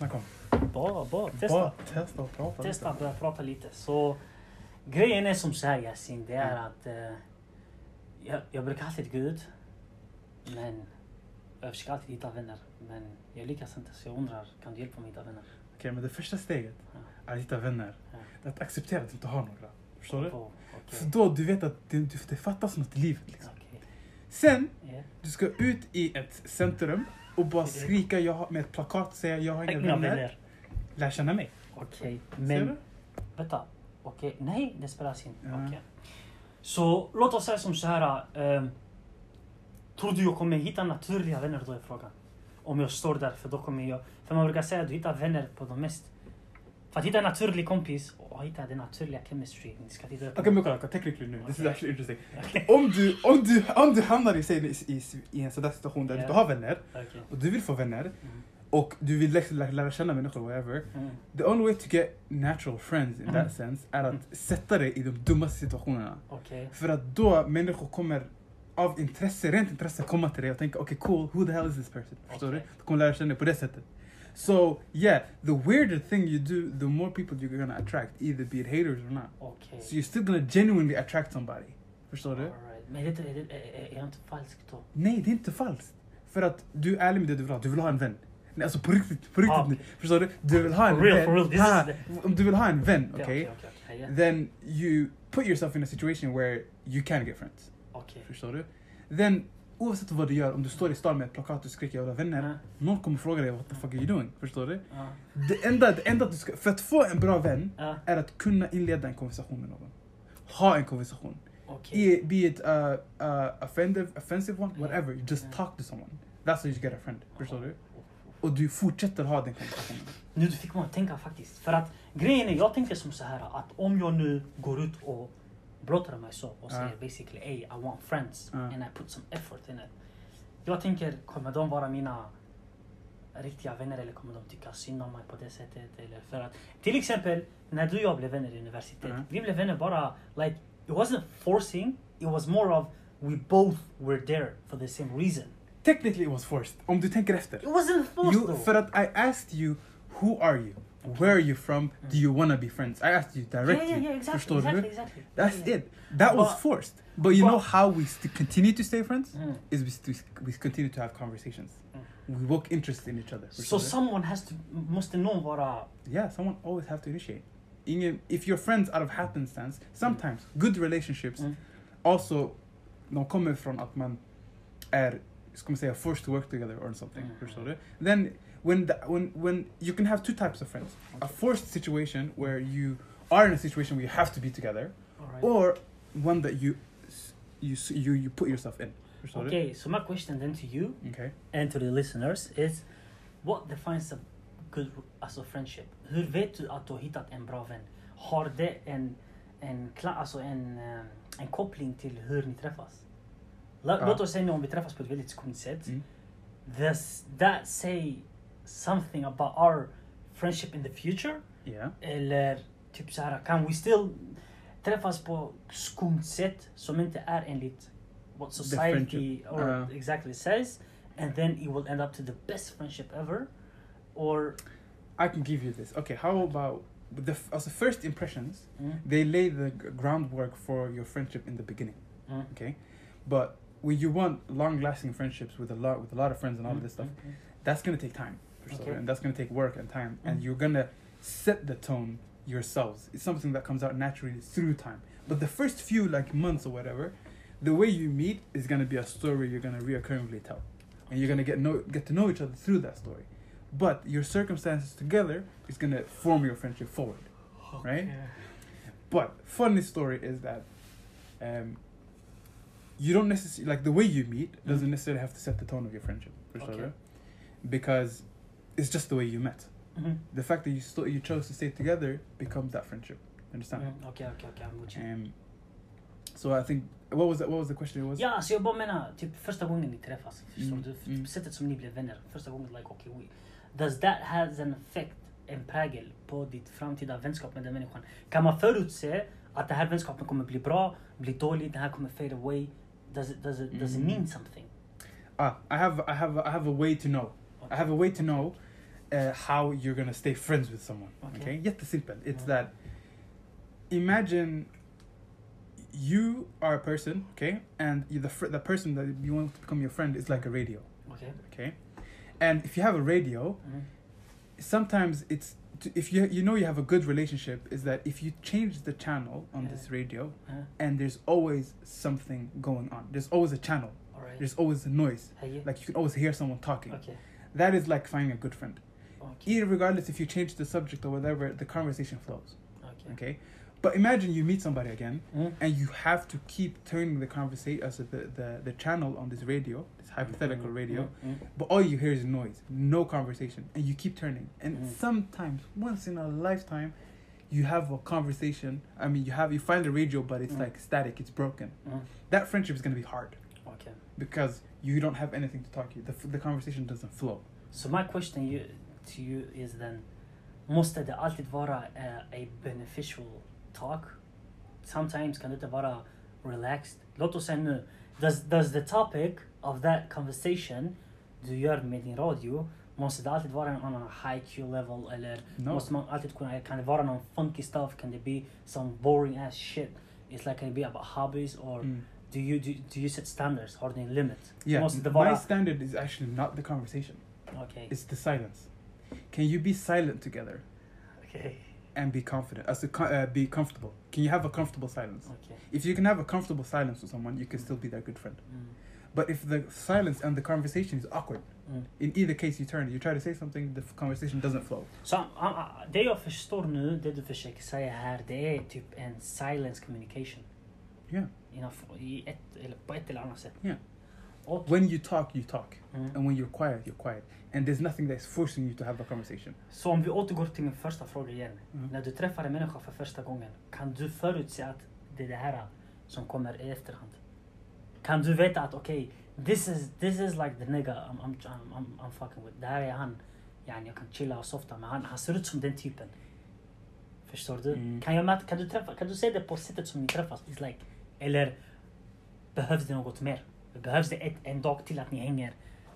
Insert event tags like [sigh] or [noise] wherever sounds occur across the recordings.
Snacka om. Bara, bara testa. Bara testa och prata Testa lite. börja prata lite. Så grejen är som så här Yasin, det är Mm. att eh, jag, jag brukar alltid gå ut. Men jag försöker alltid hitta vänner. Men jag lyckas inte så jag undrar, kan du hjälpa mig hitta vänner? Okej, men det första steget är att hitta vänner. Ja. Det är att acceptera att du inte har några. Förstår du? Oh, okej. För då du vet att det, det, fattas något i livet. Liksom. Okej. Sen, Ja. du ska ut i ett centrum och bara skrika jag har, med ett plakat säga jag har inga vänner. vänner. Lär känna mig. Okej, Ser men vänta. Okej, nej det spelas in. Ja. Okej. Så låt oss säga som så här. ehm, tror du jag kommer hitta naturliga vänner då är frågan? Om jag står där, för då kommer jag... För man brukar säga att du hittar vänner på de mest... För att hitta en naturlig kompis och hitta den naturliga chemistry. Ni ska titta på Okej men kolla, technically nu. This is actually interesting. Om du, om du, om du hamnar i, i, i, i en sån situation där du inte har vänner och du vill få vänner Mm. och du vill lära, lära, känna människor, whatever. Mm. The only way to get natural friends in Mm. that sense är att Mm. sätta dig i de dummaste situationerna. Okej. För att då människor kommer av intresse, rent intresse komma till dig och tänka okej okay, cool, who the hell is this person? Förstår du? Du kommer lära känna dig på det sättet. So yeah, the weirder thing you do, the more people you're gonna attract, either be it haters or not. Okay. So you're still gonna genuinely attract somebody. Förstår du? All right. Men är, det, är, inte falsk då? Nej, det är inte falskt. För att du är ärlig med det du vill ha. Du vill ha en vän. Nej, alltså på riktigt, på riktigt. Ah, okej. Förstår du? Du vill ha en For real, vän. for real, this is Ha, the- Om du vill ha en vän, Okej, okej? okej, okej, ja. Then you put yourself in a situation where you can get friends. Okay. Förstår du? Then, oavsett vad du gör, om du står i stan med ett plakat och skriker ha vänner. Ja. Någon kommer fråga dig what the fuck are you doing? Förstår du? Ja. Det enda, det enda du ska, för att få en bra vän Ja. är att kunna inleda en konversation med någon. Ha en konversation. Okej. Be, it uh, uh, offensive, offensive one, whatever. You just talk to someone. That's how you get a friend. Förstår du? Och du fortsätter ha den konversationen. Nu du fick mig att tänka faktiskt. För att grejen är, jag tänker som så här att om jag nu går ut och blottar mig så och säger basically hey I want friends and I put some effort in it. Jag tänker, kommer de vara mina riktiga vänner eller kommer de tycka synd om mig på det sättet? Eller för att, till exempel när du och jag blev vänner i universitet. Ja. Vi blev vänner bara like it wasn't forcing, it was more of we both were there for the same reason. Technically it was forced. Om du tänker efter. It wasn't forced You, though. för att I asked you, who are you? Where are you from? Do you wanna be friends? I asked you directly. yeah, yeah, exactly, exactly, exactly. That's Yeah. it. That was forced. But you know how we st- continue to stay friends? Mm. Is we, st- we continue to have conversations. Mm. We woke interest in each other. So someone has to, must know what. vara... Yeah, someone always have to initiate. If you're friends out of happenstance, sometimes good relationships Mm. also de kommer från att man är, ska man säga, forced to work together or something. Mm. Then when, the, when, when you can have two types of friends. A forced situation where you are in a situation where you have to be together right. or one that you you you, you put yourself in. Okay, so my question then to you Okay. and to the listeners is what defines a good alltså friendship? Hur vet du att du har hittat en bra vän? Har det en, en, kla- alltså en, eh, en koppling till hur ni träffas? Låt oss säga nu om vi träffas på ett väldigt skumt sätt. Mm. That say something about our friendship in the future? Yeah. Eller typ så här, kan we still träffas på skumt sätt som inte är enligt what society or Ja. exactly says and then it will end up to the best friendship ever? Or I can give you this. Okay, how about the f- also first impressions? mm, They lay the groundwork for your friendship in the beginning. mm, Okay, but when you want long-lasting friendships with a lot with a lot of friends and all of mm, this stuff, mm, that's gonna take time, for Okay. and that's gonna take work and time, and Mm. you're gonna set the tone yourselves. It's something that comes out naturally through time. But the first few like months or whatever, the way you meet is gonna be a story you're gonna reoccurringly tell, and you're gonna get know get to know each other through that story. But your circumstances together is gonna form your friendship forward. Right? But funny story is that um, you don't necessarily like the way you meet doesn't Mm. necessarily have to set the tone of your friendship. Förstår Okay. du? Because it's just the way you met. Mhm. The fact that you still you chose to stay together becomes that friendship. Understand? Mm, Okej, okej, okej, I'm with you. Um, so I think what was that? What was the question? It was Ja, alltså jag bara menar, typ första gången ni träffas, förstår Mm, du? mm. Sättet som ni blev vänner, första gången, like okay, we, does that has an effect, en prägel på ditt framtida vänskap med den människan? Kan man förutse att den här vänskapen kommer bli bra, bli dålig, den här kommer fade away? Does it, does it, does it Mm. mean something? ah I have I have I have a way to know. I have a way to know uh, how you're gonna stay friends with someone. Okay. Okay, jättesimpel. It's Yeah. that imagine you are a person, okay, and you, the fr- the person that you want to become your friend is like a radio, Okej. okay, and if you have a radio, Mm. sometimes it's t- if you you know you have a good relationship is that if you change the channel on Yeah. this radio Ja. and there's always something going on, there's always a channel, Alright. there's always a noise, Hej. like you can always hear someone talking. Okej. That is like finding a good friend. Even regardless if you change the subject or whatever, the conversation flows. Okej. Okay, but imagine you meet somebody again Mm. and you have to keep turning the conversation, uh, so the, the the channel on this radio, this hypothetical Mm, radio, mm, mm. but all you hear is noise, no conversation, and you keep turning. And Mm. sometimes, once in a lifetime, you have a conversation. I mean, you have you find the radio, but it's Mm. like static, it's broken. Mm. That friendship is gonna be hard Okay. because you don't have anything to talk to. The, f- the conversation doesn't flow. So my question you, to you is then, måste det alltid vara a beneficial talk? Sometimes kan det inte vara relaxed. Låt oss säga nu, does, does the topic of that conversation du gör med din radio, måste det alltid vara on a high Q level eller No. måste man alltid kunna, kan det vara någon funky stuff, kan det be some boring ass shit? It's like can it be about hobbies or Mm. do you do, do you set standards? Du en limit? Yeah, Måste det my standard is actually not the conversation. Okay. It's the silence. Can you be silent together Okay. and be confident? As to uh, be comfortable. Can you have a comfortable silence? Okej. If you can have a comfortable silence with someone, you can still be their good friend. Mm. But if the silence and the conversation is awkward, Mm. in either case you turn, you try to say something, the conversation doesn't flow. Så um, uh, det jag förstår nu, det du försöker säga här, det är typ en silence communication. Yeah. Enough, i ett, eller på ett eller annat sätt. Yeah. Och, When you talk, you talk. mm. And when you're quiet, you're quiet. And there's nothing that's forcing you to have a conversation. Så om vi återgår till min första fråga igen. Mm. När du träffar en människa för första gången, kan du förutse att det är det här som kommer i efterhand? Kan du veta att okej, this, is, this is like the nigga I'm, I'm, I'm, I'm, I'm fucking with. Det här är han, yani, jag kan chilla och softa med. Han, han ser ut som den typen. Förstår du? Mm. Kan, jag kan, du träffa, kan du se det på sättet som ni träffas? It's like, eller behövs det något mer? Behövs det ett, en dag till att ni hänger?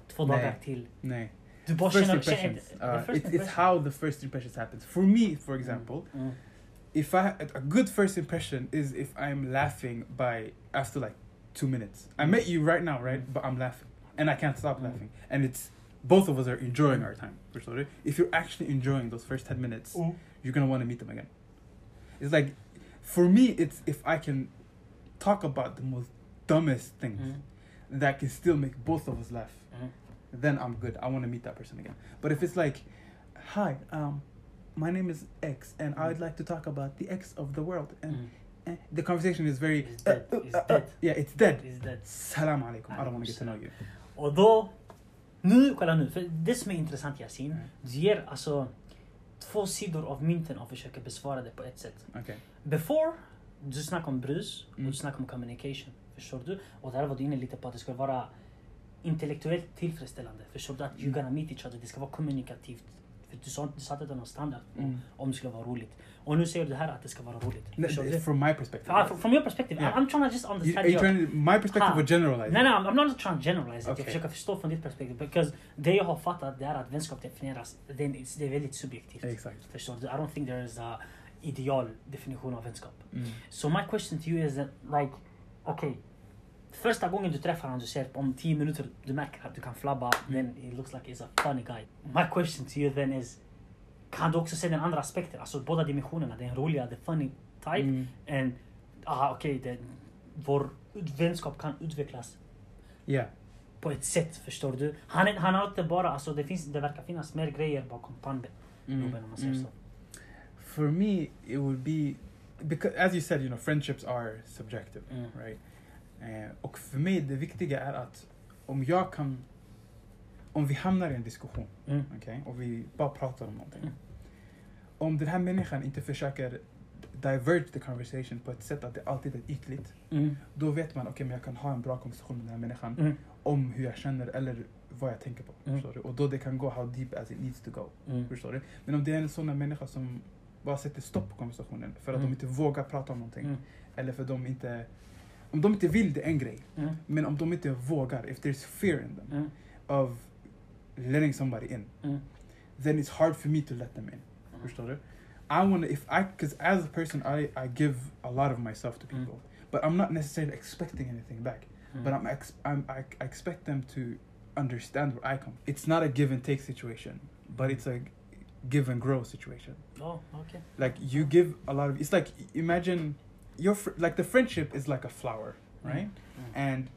Två Nej. dagar till? Nay. Du bara First impressions. Uh, the first it, it's how the first impressions happens. For me, for example, Mm. if I a good first impression is if I'm laughing by after like two minutes. I met you right now, right? Mm. But I'm laughing and I can't stop Mm. laughing, and it's both of us are enjoying our time. If you're actually enjoying those first ten minutes, Mm. you're gonna want to meet them again. It's like, for me, it's if I can talk about the most dumbest things Mm. That can still make both of us laugh, Mm. then I'm good. I want to meet that person again. But if it's like, hi, um, my name is X, and I'd like to talk about the X of the world, and Mm. eh, the conversation is very, It's dead. uh, uh, It's uh, uh, dead. yeah, it's dead. Is that Salam alaikum. I don't want to get to know you. Och då, nu, kolla nu, för det som är intressant Yasin, Mm. du ger alltså två sidor av mynten och försöker besvara det på ett sätt. Okay. Before, du snackar om brus och Mm. du snackar om communication. Förstår du? Och där var du inne lite på att det ska vara intellektuellt tillfredsställande. Förstår du? Att you're Mm. gonna meet each other, det ska vara kommunikativt. För du, sa, du satte inte någon standard Mm. om det skulle vara roligt. Och nu säger du här att det ska vara roligt. No, it's from my perspective. From, from your perspective, Yeah. I'm trying to just You, understand are you your... to, my perspective Ha. or generalize? Nej, nej, I'm I'm not trying to generalize it. Jag Okay. försöker förstå från ditt perspektiv. Because det jag har fattat det är att vänskap definieras, det det är väldigt subjektivt. Exakt. Förstår du? I don't think there is a ideal definition av vänskap. Mm. So my question to you is that like, okay, första gången du träffar honom, du ser om 10 minuter, du märker att du kan flabba, then he looks like he's a funny guy. My question to you then is, kan du också se den andra aspekten, alltså båda dimensionerna, den roliga, the funny type, Mm. and ah, okej, okay, vår vänskap kan utvecklas Yeah. på ett sätt, förstår du? Han, han har inte bara, alltså det, finns, det verkar finnas mer grejer bakom pannben, Mm. Om man säger Mm. så. For me, it would be because, as you said, you know, friendships are subjective, Mm. right? Eh, och för mig, det viktiga är att om jag kan, om vi hamnar i en diskussion, Mm. okej, och vi bara pratar om någonting. Mm. Om den här människan inte försöker diverge the conversation på ett sätt att det alltid är ytligt, Mm. då vet man, okej, men jag kan ha en bra konversation med den här människan Mm. om hur jag känner eller vad jag tänker på. Mm. Förstår du? Och då det kan gå how deep as it needs to go. Mm. Förstår du? Men om det är en sån människa som bara sätter stopp på konversationen för att Mm. de inte vågar prata om någonting. Mm. Eller för att de inte... Om de inte vill, det är en grej. Mm. Men om de inte vågar, if there's fear in them Mm. of letting somebody in, Mm. then it's hard for me to let them in. Förstår du? I want to, if I, because as a person, I, I give a lot of myself to Mm. people, but I'm not necessarily expecting anything back. Mm. But I'm, ex- I'm I, I expect them to understand where I come. It's not a give and take situation, but it's a give and grow situation. Oh, okay. Like you give a lot of. It's like imagine your fr- like the friendship is like a flower, right? Mm. And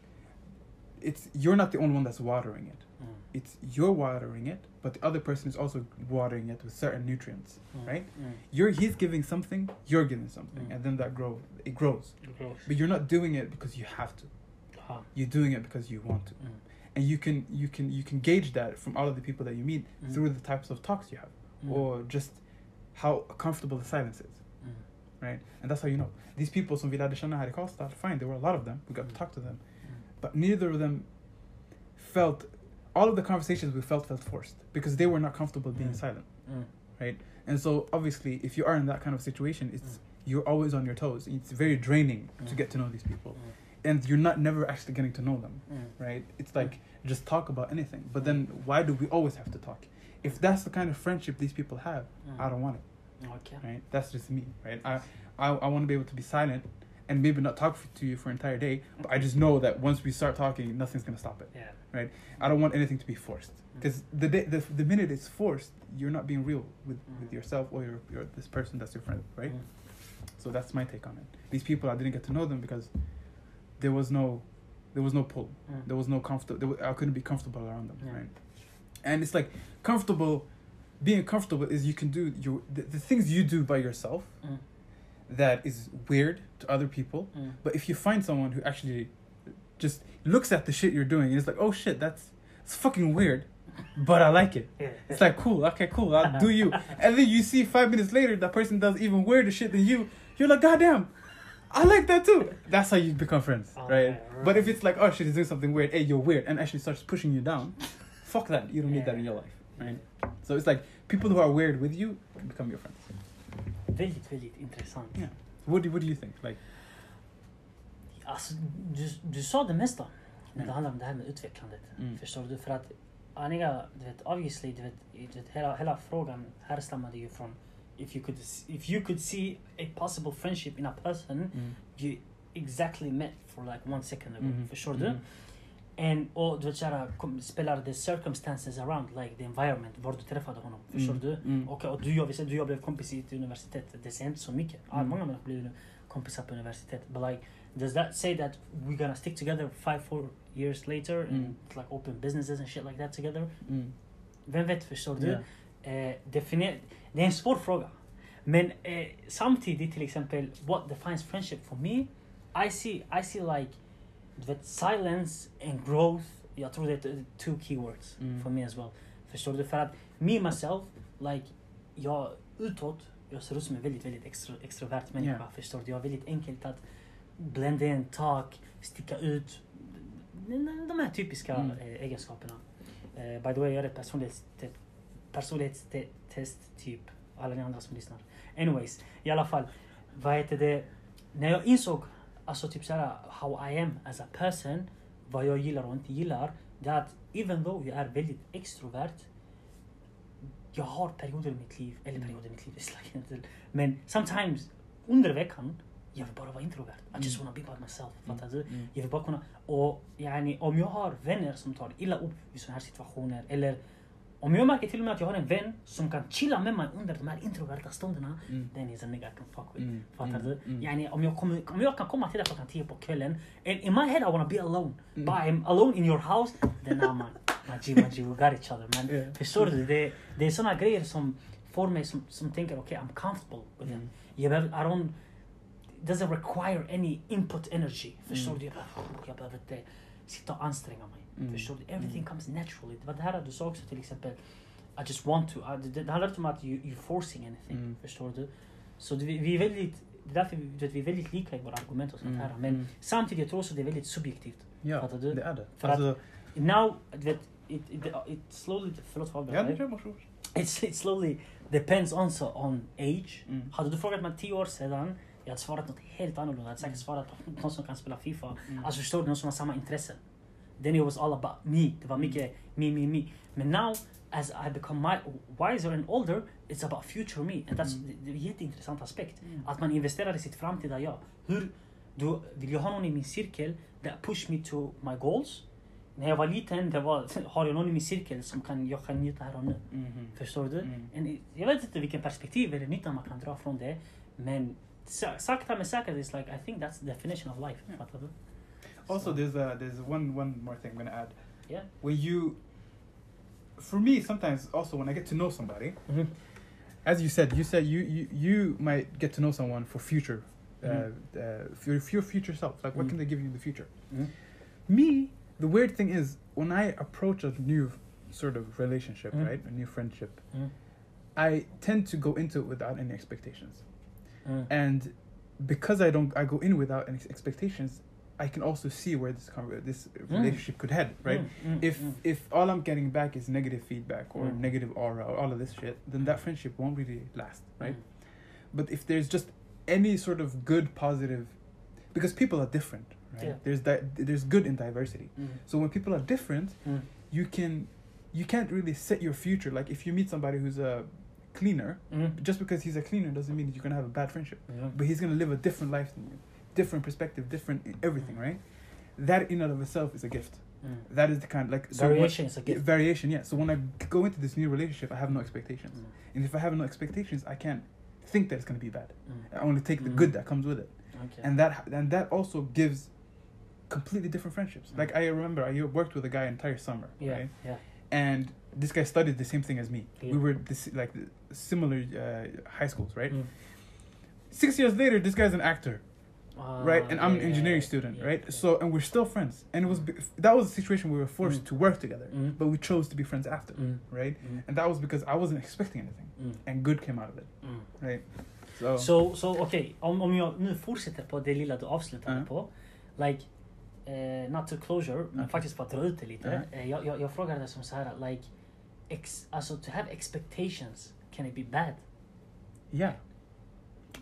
it's you're not the only one that's watering it. Mm. It's you're watering it, but the other person is also watering it with certain nutrients, Mm. right? Mm. You're he's giving something, you're giving something, Mm. and then that grow it grows. Gross. But you're not doing it because you have to. Ah. You're doing it because you want to. Mm. And you can you can you can gauge that from all of the people that you meet Mm. through the types of talks you have, Mm. or just how comfortable the silence is, Mm. right? And that's how you know these people som vi lärde känna här i Karlstad. Fine, there were a lot of them. We got to Mm. talk to them, Mm. but neither of them felt. All of the conversations we felt felt forced because they were not comfortable being Mm. silent. Mm. And so obviously, if you are in that kind of situation, it's you're always on your toes. It's very draining to Mm. get to know these people, Mm. and you're not never actually getting to know them, Mm. right? It's like just talk about anything. But then why do we always have to talk? If that's the kind of friendship these people have, Mm. I don't want it, Okay. right? That's just me, right? I I, I want to be able to be silent and maybe not talk f- to you for an entire day, but I just know that once we start talking, nothing's gonna stop it. Yeah. Right? I don't want anything to be forced Mm. because the, day, the the minute it's forced, you're not being real with, with Mm. yourself or your, your this person that's your friend, right? Mm. So that's my take on it. These people, I didn't get to know them because there was no, there was no pull. Mm. There was no wa- I couldn't be comfortable around them, Yeah. right? And it's like comfortable. Being comfortable is you can do your the, the things you do by yourself Mm. that is weird to other people. Mm. But if you find someone who actually just looks at the shit you're doing and is like, oh shit, that's it's fucking weird, but I like it. [laughs] Yeah. It's like cool, okay, cool, I'll do you. [laughs] And then you see five minutes later that person does even weirder shit than you. You're like, goddamn, I like that too. That's how you become friends, Oh, right? yeah, But if it's like, oh shit, he's doing something weird, hey, you're weird, and actually starts pushing you down, fuck that. You don't need that in your life, right? So it's like people who are weird with you can become your friends. Väldigt, väldigt intressant. Yeah. What do, what do you think? Like, Alltså, du, du sa det mesta när det Mm. handlar om det här med utvecklandet. Mm. Förstår du? För att Aniga, du vet, obviously, du vet, du vet hela, hela frågan härstammade ju från if you could if you could see a possible friendship in a person mm. you exactly met for like one second ago. Mhm. Förstår du? Mhm. And, och du vet såhär, spelar the circumstances around, like the environment, var du träffade honom. Förstår Mm. du? Mm. Och, och du, jag, du jag blev kompis i ett universitet, det säger inte så mycket. Mm. Många människor blir kompisar på universitet. But like, does that say that we're gonna stick together five, four years later and Mm. like open businesses and shit like that together? Mm. Vem vet, förstår du? Yeah. Eh, definier- det är en svår fråga. Men eh, samtidigt till exempel, what defines friendship for me? I see, I see like, du vet, silence and growth. Jag tror det är two keywords Mm. for me as well. Förstår du? För att me myself, like, jag utåt, jag ser ut som en väldigt, väldigt extro, extrovert människa. Yeah. Förstår du? Jag är väldigt enkelt att blenda in, talk, sticka ut. De här typiska Mm. eh, egenskaperna. Eh, by the way, jag är ett personlighetstest, personlighetstest typ. Alla ni andra som lyssnar. Anyways, i alla fall. Vad heter det? När jag insåg, alltså typ såhär, how I am as a person, vad jag gillar och inte gillar. Det är att even though jag är väldigt extrovert, jag har perioder i mitt liv, eller Mm. perioder i mitt liv, men sometimes under veckan, jag vill bara vara introvert. I just Mm. wanna be by myself. Mm. Fattar du? Mm. Jag vill bara kunna, och yani, om jag har vänner som tar illa upp i sådana här situationer eller om jag märker till och med att jag har en vän som kan chilla med mig under de här introverta stunderna, Mm. then he's a nigga I can fuck with. Mm. Fattar Mm. du? Mm. Yani, om, jag kommer, om jag kan komma till dig klockan 10 på kvällen, and in my head I wanna be alone, Mm. but I'm alone in your house, then I'm G, my G, we got each other man. Yeah. Förstår du? Det, det är sådana grejer som får mig som, som tänker, okej, I'm comfortable with them. Mm. Jag behöver, I don't, it doesn't require any input energy. Förstår Mm. du? Jag behöver, jag behöver inte sitta och anstränga mig. Mm. Förstår du? Everything Mm. comes naturally. Det var det här du sa också till exempel, I just want to. Uh, det, det handlar inte om att you, you're forcing anything. Mm. Förstår du? Så det, vi, är väldigt, det är därför vi, vi är väldigt lika i våra argument och sånt Mm. här. Men Mm. samtidigt jag tror också det är väldigt subjektivt. Ja, Fattar du? det är det. För Alltså, Now, du vet, it, it, it slowly, förlåt för ja, avbryta det dig. kör varsågod. It's, it slowly depends also on age. Mm. Hade du frågat mig tio år sedan, jag hade svarat något helt annorlunda. Jag hade säkert Mm. svarat på [laughs] någon som kan spela FIFA. Mm. Alltså förstår du, någon som har samma intressen. Then it was all about me. Det var mycket me, me, me. Men now, as I become my, wiser and older, it's about future me. And that's Mm. det är en jätteintressant aspekt. Mm. Att man investerar i sitt framtida jag. Hur, du, vill jag ha någon i min cirkel that push me to my goals? När jag var liten, det var, [laughs] har jag någon i min cirkel som kan, jag kan njuta här och nu. Mhm. Förstår du? Mm. Jag vet inte vilken perspektiv eller nytta man kan dra från det. Men sa- sakta men säkert, it's like, I think that's the definition of life. Yeah. Fattar du? Also, Så- there's a, there's one one more thing I'm gonna add. Yeah. When you, for me, sometimes also when I get to know somebody, as you said, you said you you, you might get to know someone for future, uh, Mhm. uh, for your, for your future self. Like, what Mhm. can they give you in the future? Mhm. Me, the weird thing is when I approach a new sort of relationship, Mhm. right, a new friendship, Mm. I tend to go into it without any expectations, Mm. and because I don't, I go in without any expectations. I can also see where this con- this relationship could head, right? Mm, mm, if mm. if all I'm getting back is negative feedback or Mm. negative aura or all of this shit, then that friendship won't really last, right? Mm. But if there's just any sort of good, positive, because people are different, right? Yeah. There's di- there's good in diversity. Mm. So when people are different, Mm. you can you can't really set your future. Like if you meet somebody who's a cleaner, Mm. just because he's a cleaner doesn't mean that you're gonna have a bad friendship. Yeah. But he's gonna live a different life than you, different perspective, different everything, right? That in and of itself is a gift. Mm. That is the kind like so Variation is a yeah, gift. variation, yeah. So when I go into this new relationship, I have no expectations, Mm. and if I have no expectations, I can't think that it's gonna be bad. Mm. I only take the Mm. good that comes with it, Okay. and that and that also gives completely different friendships. Mm. Like I remember, I worked with a guy entire summer, yeah, right? yeah. And this guy studied the same thing as me. Yeah. We were this like similar uh, high schools, right? Mm. Six years later, this guy's an actor, Ah, right? And I'm an engineering yeah, student, yeah, right? yeah. So and we're still friends, and it was that was a situation we were forced Mm. to work together, Mm. but we chose to be friends after, Mm. right? Mm. And that was because I wasn't expecting anything, Mm. and good came out of it, Mm. right? So, so, så okej, om, om jag nu fortsätter på det lilla du avslutade Ja. på. Like, eh, not to closure, men Okej. faktiskt för att dra ut det lite. Ja. Eh, jag, jag, jag frågade dig som så här, like, ex, alltså to have expectations, can it be bad? yeah,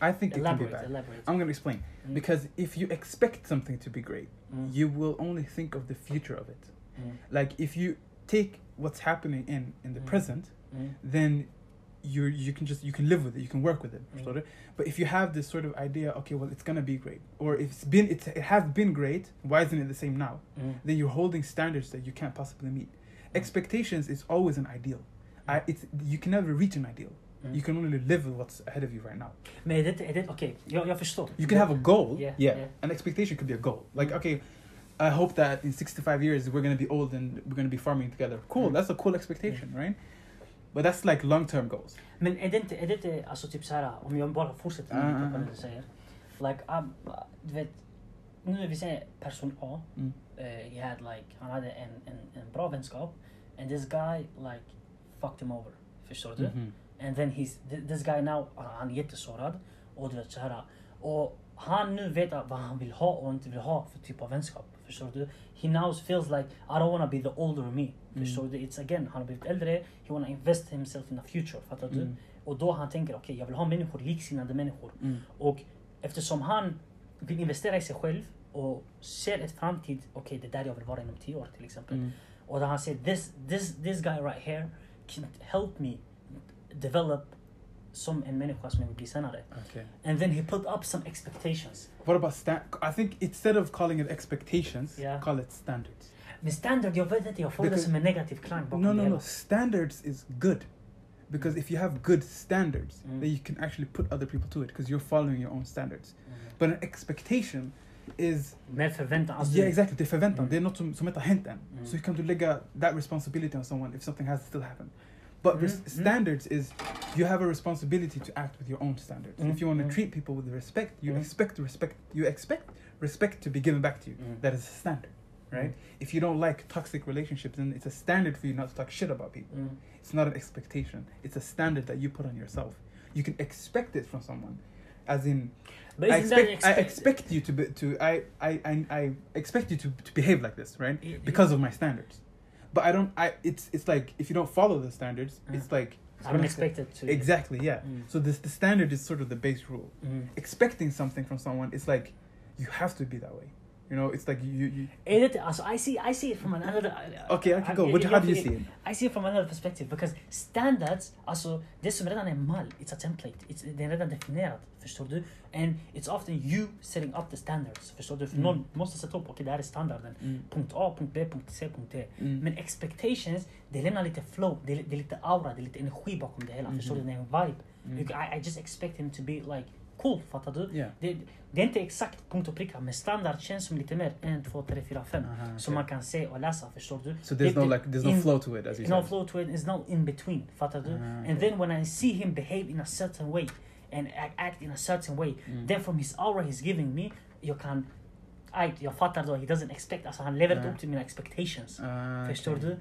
I think it can be bad. elaborate. I'm gonna explain Mm. because if you expect something to be great, Mm. you will only think of the future of it. Mm. Like if you take what's happening in in the Mm. present, Mm. then you you can just you can live with it, you can work with it. Mm. But if you have this sort of idea, okay, well, it's gonna be great, or if it's been it's, it has been great, why isn't it the same now? Then you're holding standards that you can't possibly meet. Expectations is always an ideal. I, it's you can never reach an ideal. Mm. You can only live with what's ahead of you right now. Men är det, är det okej, jag, jag förstår. You can have a goal. Yeah, yeah. yeah. An expectation could be a goal. Like, Mm. okay, I hope that in 65 years we're going to be old and we're going to be farming together. Cool. Mm. That's a cool expectation, right? But that's like long term goals. Men är det inte, är det inte alltså typ såhär, om jag bara fortsätter ah, ah. det du säger. Like, um, du vet, nu vi säger person A, Mm. uh, he had like, han hade en, en, en bra vänskap, and this guy like fucked him over. Förstår du? Mhm. And then he's, th- this guy now, han är jättesårad. Och du vet såhär, och han nu vet vad han vill ha och inte vill ha för typ av vänskap. Förstår du? He now feels like I don't wanna be the older me. Förstår Mm. du? It's again, han har blivit äldre, he wanna invest himself in the future. Fattar du? Mm. Och då han tänker, okej jag vill ha människor, liksinnade människor. Mm. Och eftersom han vill investera i sig själv och ser ett framtid, okej det är där jag vill vara inom tio år till exempel. Mm. Och då han säger, this, this, this guy right here can help me develop some en many som jag vill bli senare. Okay. And then he put up some expectations. What about stand? I think instead of calling it expectations, Yeah. call it standards. Men standard, jag vet inte, jag får det Because- som en negativ No, no, no. Standards is good. Because if you have good standards, Mm. then you can actually put other people to it because you're following your own standards. Mm. But an expectation is Med förväntan. Alltså, yeah, exactly. Det är förväntan. Mm. Det är något som, som inte har hänt än. Mm. Så hur kan du lägga that responsibility on someone if something has still happened? But Mm, res- mm. standards is you have a responsibility to act with your own standards. Mm, If you want to mm. treat people with respect, you Mm. expect respect. You expect respect to be given back to you. That is a standard, right? If you don't like toxic relationships, then it's a standard for you not to talk shit about people. It's not an expectation. It's a standard that you put on yourself. You can expect it from someone, as in I that expect, I expect you to be to I, I, I, I expect you to, to behave like this, right? Because of my standards. But I don't I it's it's like if you don't follow the standards, Mm. it's like I don't expect it to... Exactly, yeah. Mm. So this the standard is sort of the base rule. Mm. Expecting something from someone it's like you have to be that way. You know, it's like you. you det inte, I see, I see it from another... okay, I can go. I- What, jag- how do you see it? I see it from another perspective because standards, alltså det som redan är mall, it's a template. It's, det är redan definierat, förstår du? And it's often you setting up the standards, förstår du? För Mm. någon måste sätta upp, okej det här är standarden. Mm. Punkt A, punkt B, punkt C, punkt D. Mm. Men expectations, det lämnar lite flow, det det är lite aura, det är lite energi bakom det hela. Mhm. Förstår du? Det är en vibe. Mm. You- I, I just expect him to be like cool, fattar du? Yeah. Det, det är inte exakt punkt och pricka, men standard känns som lite mer 1, 2, 3, 4, 5. Aha, Som man kan se och läsa, förstår du? So there's Det- no like there's no in- flow to it as you no said. flow to it, there's no in between, fattar du? Ah, And okay. then when I see him behave in a certain way and act, in a certain way, Mm. then from his aura he's giving me, jag kan... Jag fattar då, he doesn't expect, alltså han lever inte Ah. upp till mina expectations. Ah, Förstår okay. du?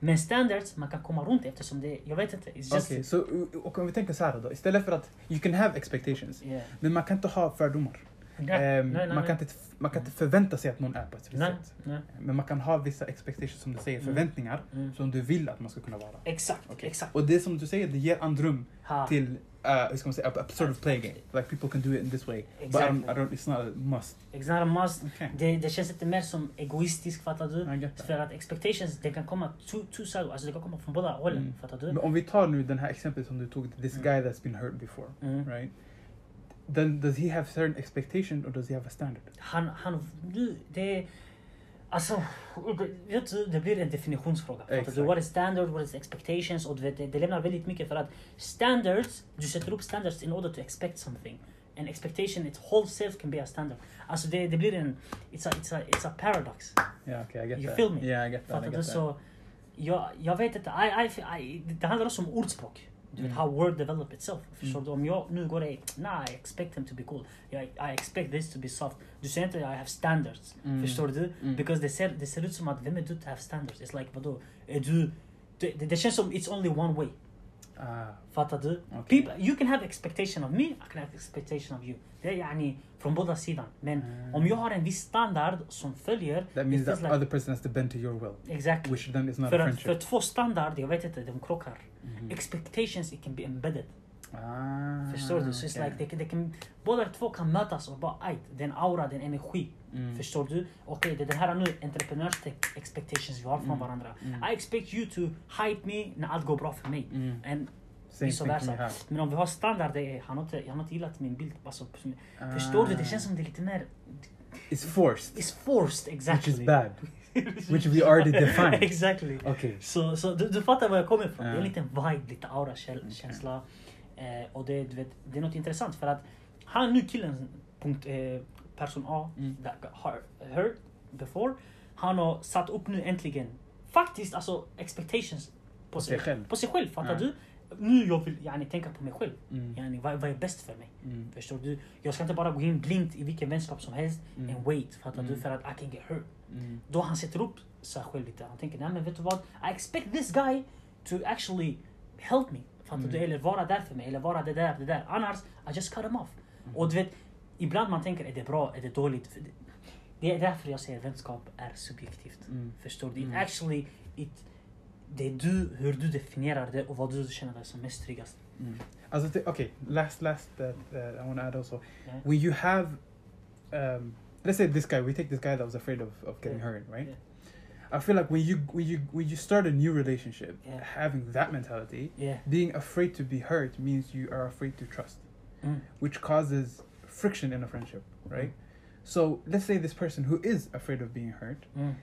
Men standards, man kan komma runt eftersom det, jag vet inte. Okej, så uh, och om vi tänker så här då. Istället för att you can have expectations. Yeah. Men man kan inte ha fördomar. Nej, Ehm, nej, nej, man, kan inte, man kan inte förvänta sig att någon är på ett visst sätt. Men man kan ha vissa expectations som du säger, Mm. förväntningar Mm. som du vill att man ska kunna vara. Exakt, Okej. exakt. Och det som du säger, det ger andrum Ha. till, uh, hur ska man säga, a, a sort of play game. Like people can do it in this way. But I Exactly. don't, I don't, it's not a must. It's not a must. Okay. Det, det känns lite mer som egoistiskt, fattar du? För att expectations, det kan komma two, two sides, alltså det kan komma från båda hållen, Mm. fattar du? Men om vi tar nu den här exemplet som du tog, this Mm. guy that's been hurt before, Mm. right? Then does he have certain expectation or does he have a standard? Han, han, du, det... Alltså, vet du, det blir en definitionsfråga. Fattar What is standard, what is expectations? Och det, det lämnar väldigt mycket för att standards, du sätter upp standards in order to expect something. And expectation, its whole self can be a standard. Alltså det, det blir en, it's a, it's a, it's a paradox. Yeah, okay, I get You that. feel me? Yeah, I get that. I get that. Så, jag, jag vet inte, I, I, I, det handlar också om ordspråk. Mm. how word develop itself. Förstår du? Om jag nu går i, nah, I expect him to be cool. I, I expect this to be soft. Du säger inte I have standards. Mm. Förstår du? Mm. Because det ser, det ser ut som att, vem är du to have standards? It's like, vadå? Är du... Det, det känns som it's only one way. Fattar okay. People, you can have expectation of me, I can have expectation of you. Yani från båda sidan. Men Mm. om jag har en viss standard som följer... That means that like- other person has to bend to your will, Exactly. which then is not För, a friendship. för två standard, jag vet inte, de krockar. Mhm. Expectations, it can be embedded. Ah, Förstår du? Så it's okay. like, they, they can, båda två kan mötas och bara, aj, den aura, den energi. Mm. Förstår du? Okej, det är den här nu entreprenörs expectations vi har från Mm. varandra. Mm. I expect you to hype me när allt går bra för mig. Mm. And vice versa. we have. Men om vi har standard, det är, han, har inte, han har inte gillat min bild. Alltså, Ah. Förstår du? Det känns som det är lite mer... It's forced, It's forced, exactly. which is bad. which we already [laughs] defined. exactly. Okay. Så, så du, du fattar var jag kommer ifrån. Ja. Det är en liten vibe, lite aura, käl, Okej. Eh, och det, du vet, det är något intressant för att han nu killen, punkt, eh, person A, Mm. that got hurt, before, han har satt upp nu äntligen, faktiskt alltså expectations på, sig själv. På sig själv, fattar Ja. du? Nu jag vill yani, tänka på mig själv. Mm. Yani, vad, vad är bäst för mig? Mm. Förstår du? Jag ska inte bara gå in blint i vilken vänskap som helst Mm. and wait, fattar du? Mm. För att I can get hurt. Mm. Då han sätter upp sig själv lite. Han tänker, nej men vet du vad? I expect this guy to actually help me. Fattar Mm. du? Eller vara där för mig. Eller vara det där, det där. Annars, I just cut him off. Mm. Och du vet, ibland man tänker, är det bra? Är det dåligt? Det- är därför jag säger vänskap är subjektivt. Mm. Förstår du? It Mm. actually, it, det är du, hur du definierar det och vad du känner dig som mest tryggast. Mm. Alltså, th- okay, last, last, uh, uh, I want to add also. Yeah. When you have, um, let's say this guy, we take this guy that was afraid of, of getting Yeah. hurt, right? Yeah. I feel like when you when you when you start a new relationship, Yeah. having that mentality, Yeah. being afraid to be hurt means you are afraid to trust, Mm. which causes friction in a friendship, right? So let's say this person who is afraid of being hurt Mm.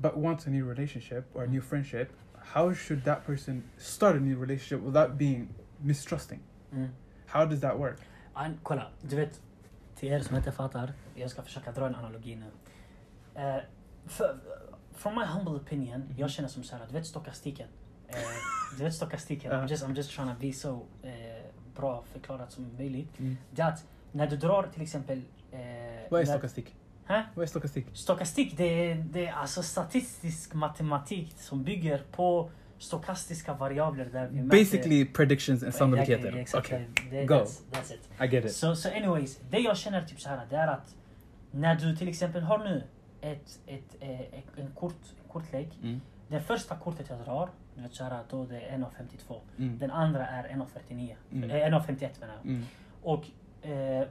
but wants a new relationship or a new Mm. friendship, how should that person start a new relationship without being mistrusting? Mm. How does that work? An, kolla, du vet, till er som inte fattar, jag ska försöka dra en analogi nu. Uh, för, from my humble opinion, Mhm. jag känner som så här, du vet stockastiken? Uh, du vet stockastiken, Ja. I'm, just, I'm just trying to be so uh, bra förklarat som möjligt. Mm. Det är att när du drar till exempel... Uh, Vad är stokastik? Hä? Vad är stokastik? Stokastik, det är, det är alltså statistisk matematik som bygger på stokastiska variabler där vi mäter- Basically predictions and sannolikheter. Ja, exakt. Okay, Det, Go. That's, that's it. I get it. Så so, anyways, det jag känner typ så här, det är att när du till exempel har nu ett, ett, eh, ett, en, kort, en kortlek. Mm. Det första kortet jag drar, så här, då det är 1,52. Mm. Den andra är 1,49. Mm. Eh, 1,51 menar jag. Mm. Och eh,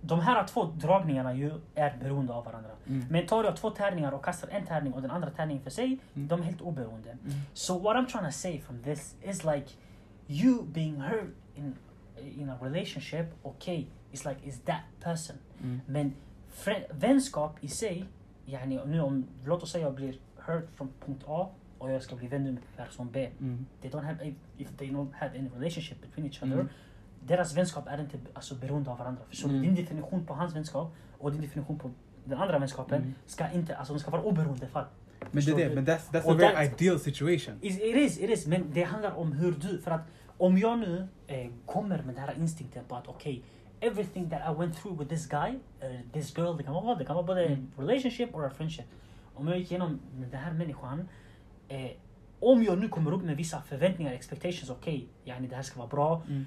de här två dragningarna ju är beroende av varandra. Mm. Men tar jag två tärningar och kastar en tärning och den andra tärningen för sig, Mm. de är helt oberoende. Mm. So what I'm trying to say from this is like you being hurt in in a relationship, okay, it's like is that person. Mm. Men vänskap i sig, yani nu om, låt oss säga jag blir hurt från punkt A och jag ska bli vän med person B. Mm. They don't have, if they don't have any relationship between each other, Mm. deras vänskap är inte alltså, beroende av varandra. Förstår? Mm. Din definition på hans vänskap och din definition på den andra vänskapen Mm. ska inte, alltså de ska vara oberoende fall. Men det är det, men that's, that's a very that- ideal situation. Is- It is, it is. Men det handlar om hur du, för att om jag nu eh, kommer med den här instinkten på att okej, everything that I went through with this guy, uh, this girl, det kan vara vad, det kan vara både Mm. relationship or a friendship. Om jag gick igenom den här människan, eh, om jag nu kommer upp med vissa förväntningar, expectations, okej, yani det här ska vara bra. Mm.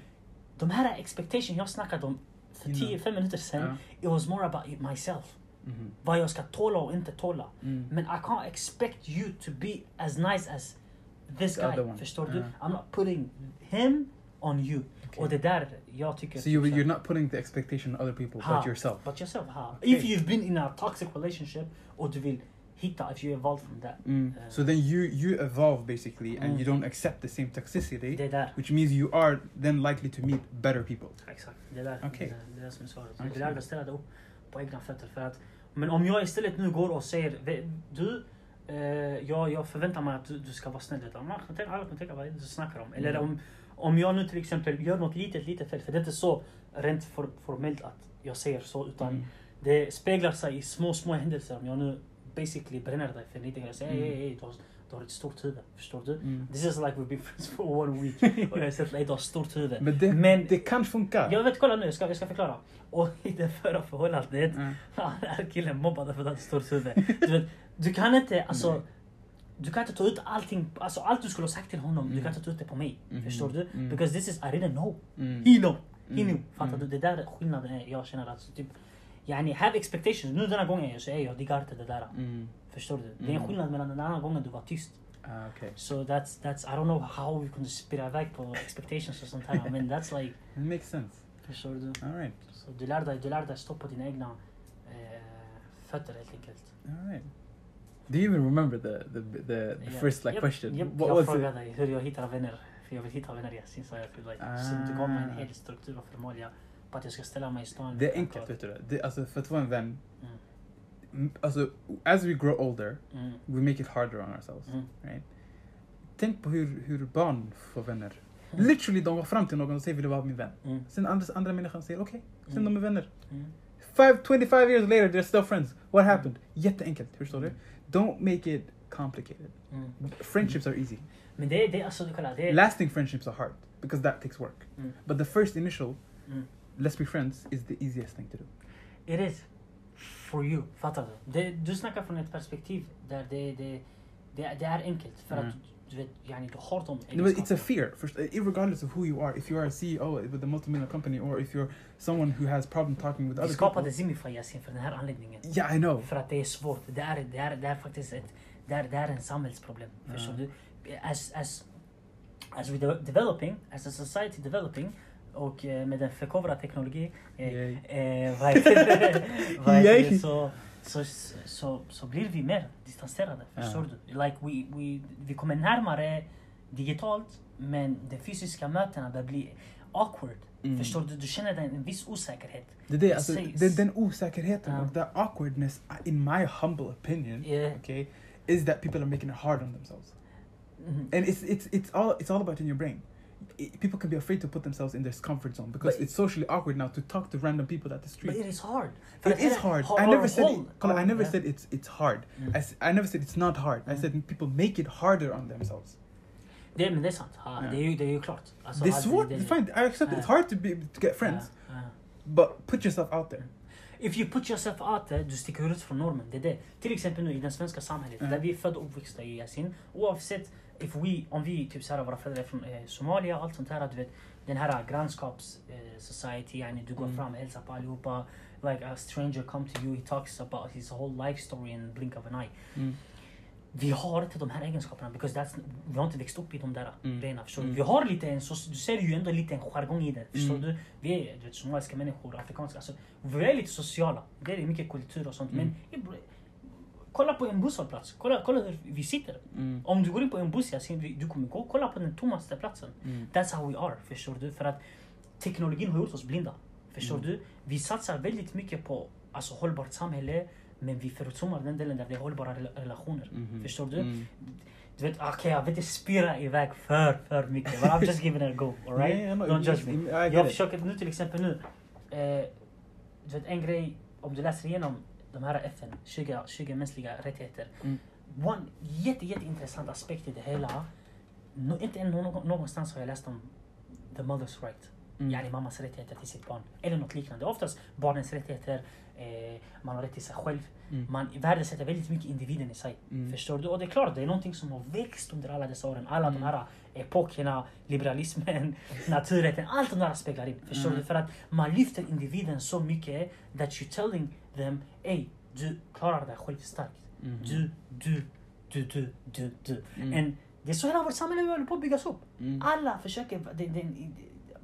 De här expectations jag snackade om för Innan. 10-5 minuter sedan, it was more about myself. Mhm. Vad jag ska tåla och inte tåla. Mm. Men I can't expect you to be as nice as this The guy. other one. Förstår du? I'm not putting him on you. Okay. Och det där jag tycker... So you, typ här, you're not putting the expectation on other people Ha. but yourself. But yourself, ha. Okay. If you've been in a toxic relationship och du vill hitta, if you evolve from that. Mm. Uh, So then you you evolve basically, and Mm. you don't accept the same toxicity, Det där. which means you are then likely to meet better people. Exakt. Det där. Okej. Det, där, det är det som är svaret. Okej. Det där att ställa det upp på egna fötter. För att, men om jag istället nu går och säger "Ve- du, eh, jag, jag förväntar mig att du, du ska vara snäll. Alla kan tänka- vad det du snackar om. Eller Mm. om, om jag nu till exempel gör något litet, litet fel. För det är inte så rent for, formellt att jag säger så. Utan Mm. det speglar sig i små, små händelser. Om jag nu basically bränner dig för en liten grej. Säger Mm. hej, hej, du har, du har ett stort huvud. Förstår du? Mm. This is like we've been friends for one week. [laughs] och jag sett dig, du har ett stort huvud. Men det, Men- det kan funka. Jag vet, kolla nu, jag ska, jag ska förklara. Och i det förra förhållandet, Mm. [laughs] den här killen mobbade för att han stort huvud. Du, vet, du kan inte, alltså. Du kan inte ta ut allting, alltså allt du skulle ha sagt till honom, du Mm. kan inte ta ut det på mig. Mhm. Förstår du? Mm. Because this is, I didn't know. Mm. He know. He Mm. knew. Fattar Mm. du? Det där skillnaden är, jag känner alltså typ, yani have expectations. Nu denna gången så är jag diggar inte det där. Mm. Förstår du? Det är en Mm. skillnad mellan den andra gången du var tyst. Ah, okay. So that's, that's, I don't know how vi kunde spela iväg på expectations och sånt här. men that's like, [laughs] It makes sense. förstår du? All right. Så du lär dig, du lär dig stå på dina egna eh, fötter helt enkelt. All right. Do you even remember the the the, the Ja. first like Japp, question? japp, What jag was it? frågade dig hur jag hittar vänner. För jag vill hitta vänner Yasin sa jag till dig. Så du gav mig en Ah. hel struktur och förmåga på att jag ska ställa mig i stan. Det är enkelt, vet du det. det alltså, för att vara en vän, Mm. alltså, as we grow older, Mm. we make it harder on ourselves. Mm. Right? Tänk på hur, hur barn får vänner. Mm. Literally, de går fram till någon och säger vill du vara min vän? Mm. Sen andra, andra människan säger okej, sen Mm. de är vänner. Mm. Five, 25 years later they're still friends. What happened? Jätteenkelt, förstår du? Mm. Don't make it complicated. Mm. Friendships are easy. Men det är, det är alltså, kolla, det. Lasting friendships are hard because that takes work. Mm. But the first initial, Mm. let's be friends, is the easiest thing to do. It is. For you. Fattar du? Det, du snackar från ett perspektiv där det, det, det, det är enkelt. För att du vet, yani, du har de No, but it's a fear, first, regardless of who you are. If you are a CEO with a multi-million company, or if you're someone who has problem talking with other people. För den här anledningen. Yeah, I know. För att det är svårt. Det är, det är, det är faktiskt ett, det är, det är en samhällsproblem. Förstår du? Uh-huh. As, as, as we de developing, as a society developing och eh, med en förkovrad teknologi eh, Yay. eh, vad heter det? Vad heter det? Så, så, så, så blir vi mer distanserade. Ja. Förstår du? Like we, we, vi kommer närmare digitalt men de fysiska mötena börjar bli awkward. Mm. Förstår du? Du känner en viss osäkerhet. Det är det, alltså, sägs. den, osäkerheten Ja. och the awkwardness, in my humble opinion, Yeah. okay, is that people are making it hard on themselves. Mhm. And it's it's it's all it's all about in your brain. I- people can be afraid to put themselves in their comfort zone because But- it's socially awkward now to talk to random people at the street. But it is hard. It is hard. I never said it, I never said it's it's hard. Mm. I, I never said it's not hard. I Mm. said people make it harder on themselves. Det, men det är sant. Ja, Ja. det, är ju, det är ju klart. Alltså, det är svårt. det- fine. I accept it. It's hard to be to get friends, but put yourself out there. If you put yourself out there, du sticker ut från normen. Det är det. Till exempel nu i det svenska samhället, Mm. där vi är födda och uppväxta i Yasin. Oavsett if we, om vi, typ såhär, våra föräldrar är från eh, Somalia och allt sånt här, du vet. Den här grannskaps eh, society, yani, du går Mm. fram och hälsar på allihopa. Like a stranger come to you, he talks about his whole life story in blink of an eye. vi har inte de här egenskaperna because that's, vi har inte växt upp i de där Mm. grejerna. Förstår du? Mm. Vi har lite en, så, du ser ju ändå lite en jargong i det. Förstår Mm. du? Vi är du vet, somaliska människor, afrikanska. Alltså, vi är lite sociala. Det är mycket kultur och sånt. Mm. Men kolla på en busshållplats. Kolla, kolla hur vi sitter. Mm. Om du går in på en buss, Yasin, du kommer gå kolla på den tommaste platsen. Mm. That's how we are, förstår du? För att teknologin har gjort oss blinda. Förstår Mm. du? Vi satsar väldigt mycket på alltså, hållbart samhälle, men vi försummar den delen där det är hållbara rela- relationer. Mhm. Förstår du? Mm. Du vet, okej jag vill inte spira iväg för, för mycket. But I'm just giving it a go, alright? Jag- [laughs] Don't judge me. Jag försöker nu till exempel nu. Eh, du vet en grej, om du läser igenom de här FN, 20, 20 mänskliga rättigheter. Mm. One jätte, jätteintressant aspekt i det hela. No, inte någon, någonstans har jag läst om the mother's right. Mm. Yani mammas rättigheter till sitt barn. Eller något liknande. Oftast barnens rättigheter, eh, man har rätt till sig själv. Mm. Man värdesätter väldigt mycket individen i sig. Mm. Förstår du? Och det är klart, det är någonting som har växt under alla dessa åren. Alla Mm. de här epokerna, liberalismen, [laughs] naturrätten, allt de där speglar in. Förstår Mm. du? För att man lyfter individen så mycket that you're telling them, ey, du klarar dig själv starkt. Mhm. Du, du, du, du, du, du. Mm. Det är så hela vårt samhälle håller på att byggas upp. Mm. Alla försöker, det, det,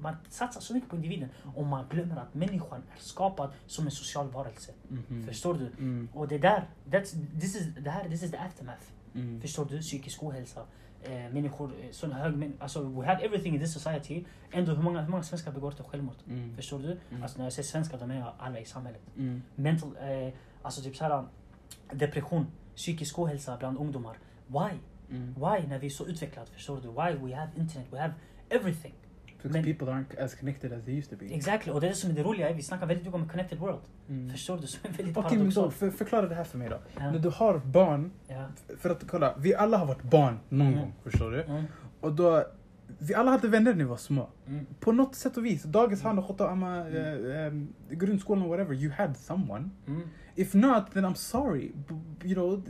man satsar så mycket på individen och man glömmer att människan är skapad som en social varelse. Mhm. Förstår du? Mm. Och det där, that's, this, is, det här, this is the aftermath. Mm. Förstår du? Psykisk ohälsa. Eh, människor, eh, sån hög, alltså we have everything in this society. Ändå hur många, hur många svenskar begår inte självmord? Mm. Förstår du? Mm. Alltså när jag säger svenskar, då menar jag alla i samhället. Mm. Mental, eh, alltså typ såhär depression, psykisk ohälsa bland ungdomar. Why? Mm. Why när vi är så utvecklade? Förstår du? Why we have internet, we have everything. Because Men- people aren't as connected as they used to be. Exactly, och det är det som är det roliga. Vi snackar väldigt mycket om connected world. Mm. Förstår du? [laughs] Som är väldigt Okej, men då, för, förklara det här för mig då. Ja. När du har barn, Ja. för att kolla, vi alla har varit barn någon Mm. gång, förstår du? Mm. Och då, vi alla hade vänner när vi var små. Mm. På något sätt och vis, dagis, och Khotta, amma, eh, eh, grundskolan, whatever, you had someone. Mm. If not, then I'm sorry. B- you know,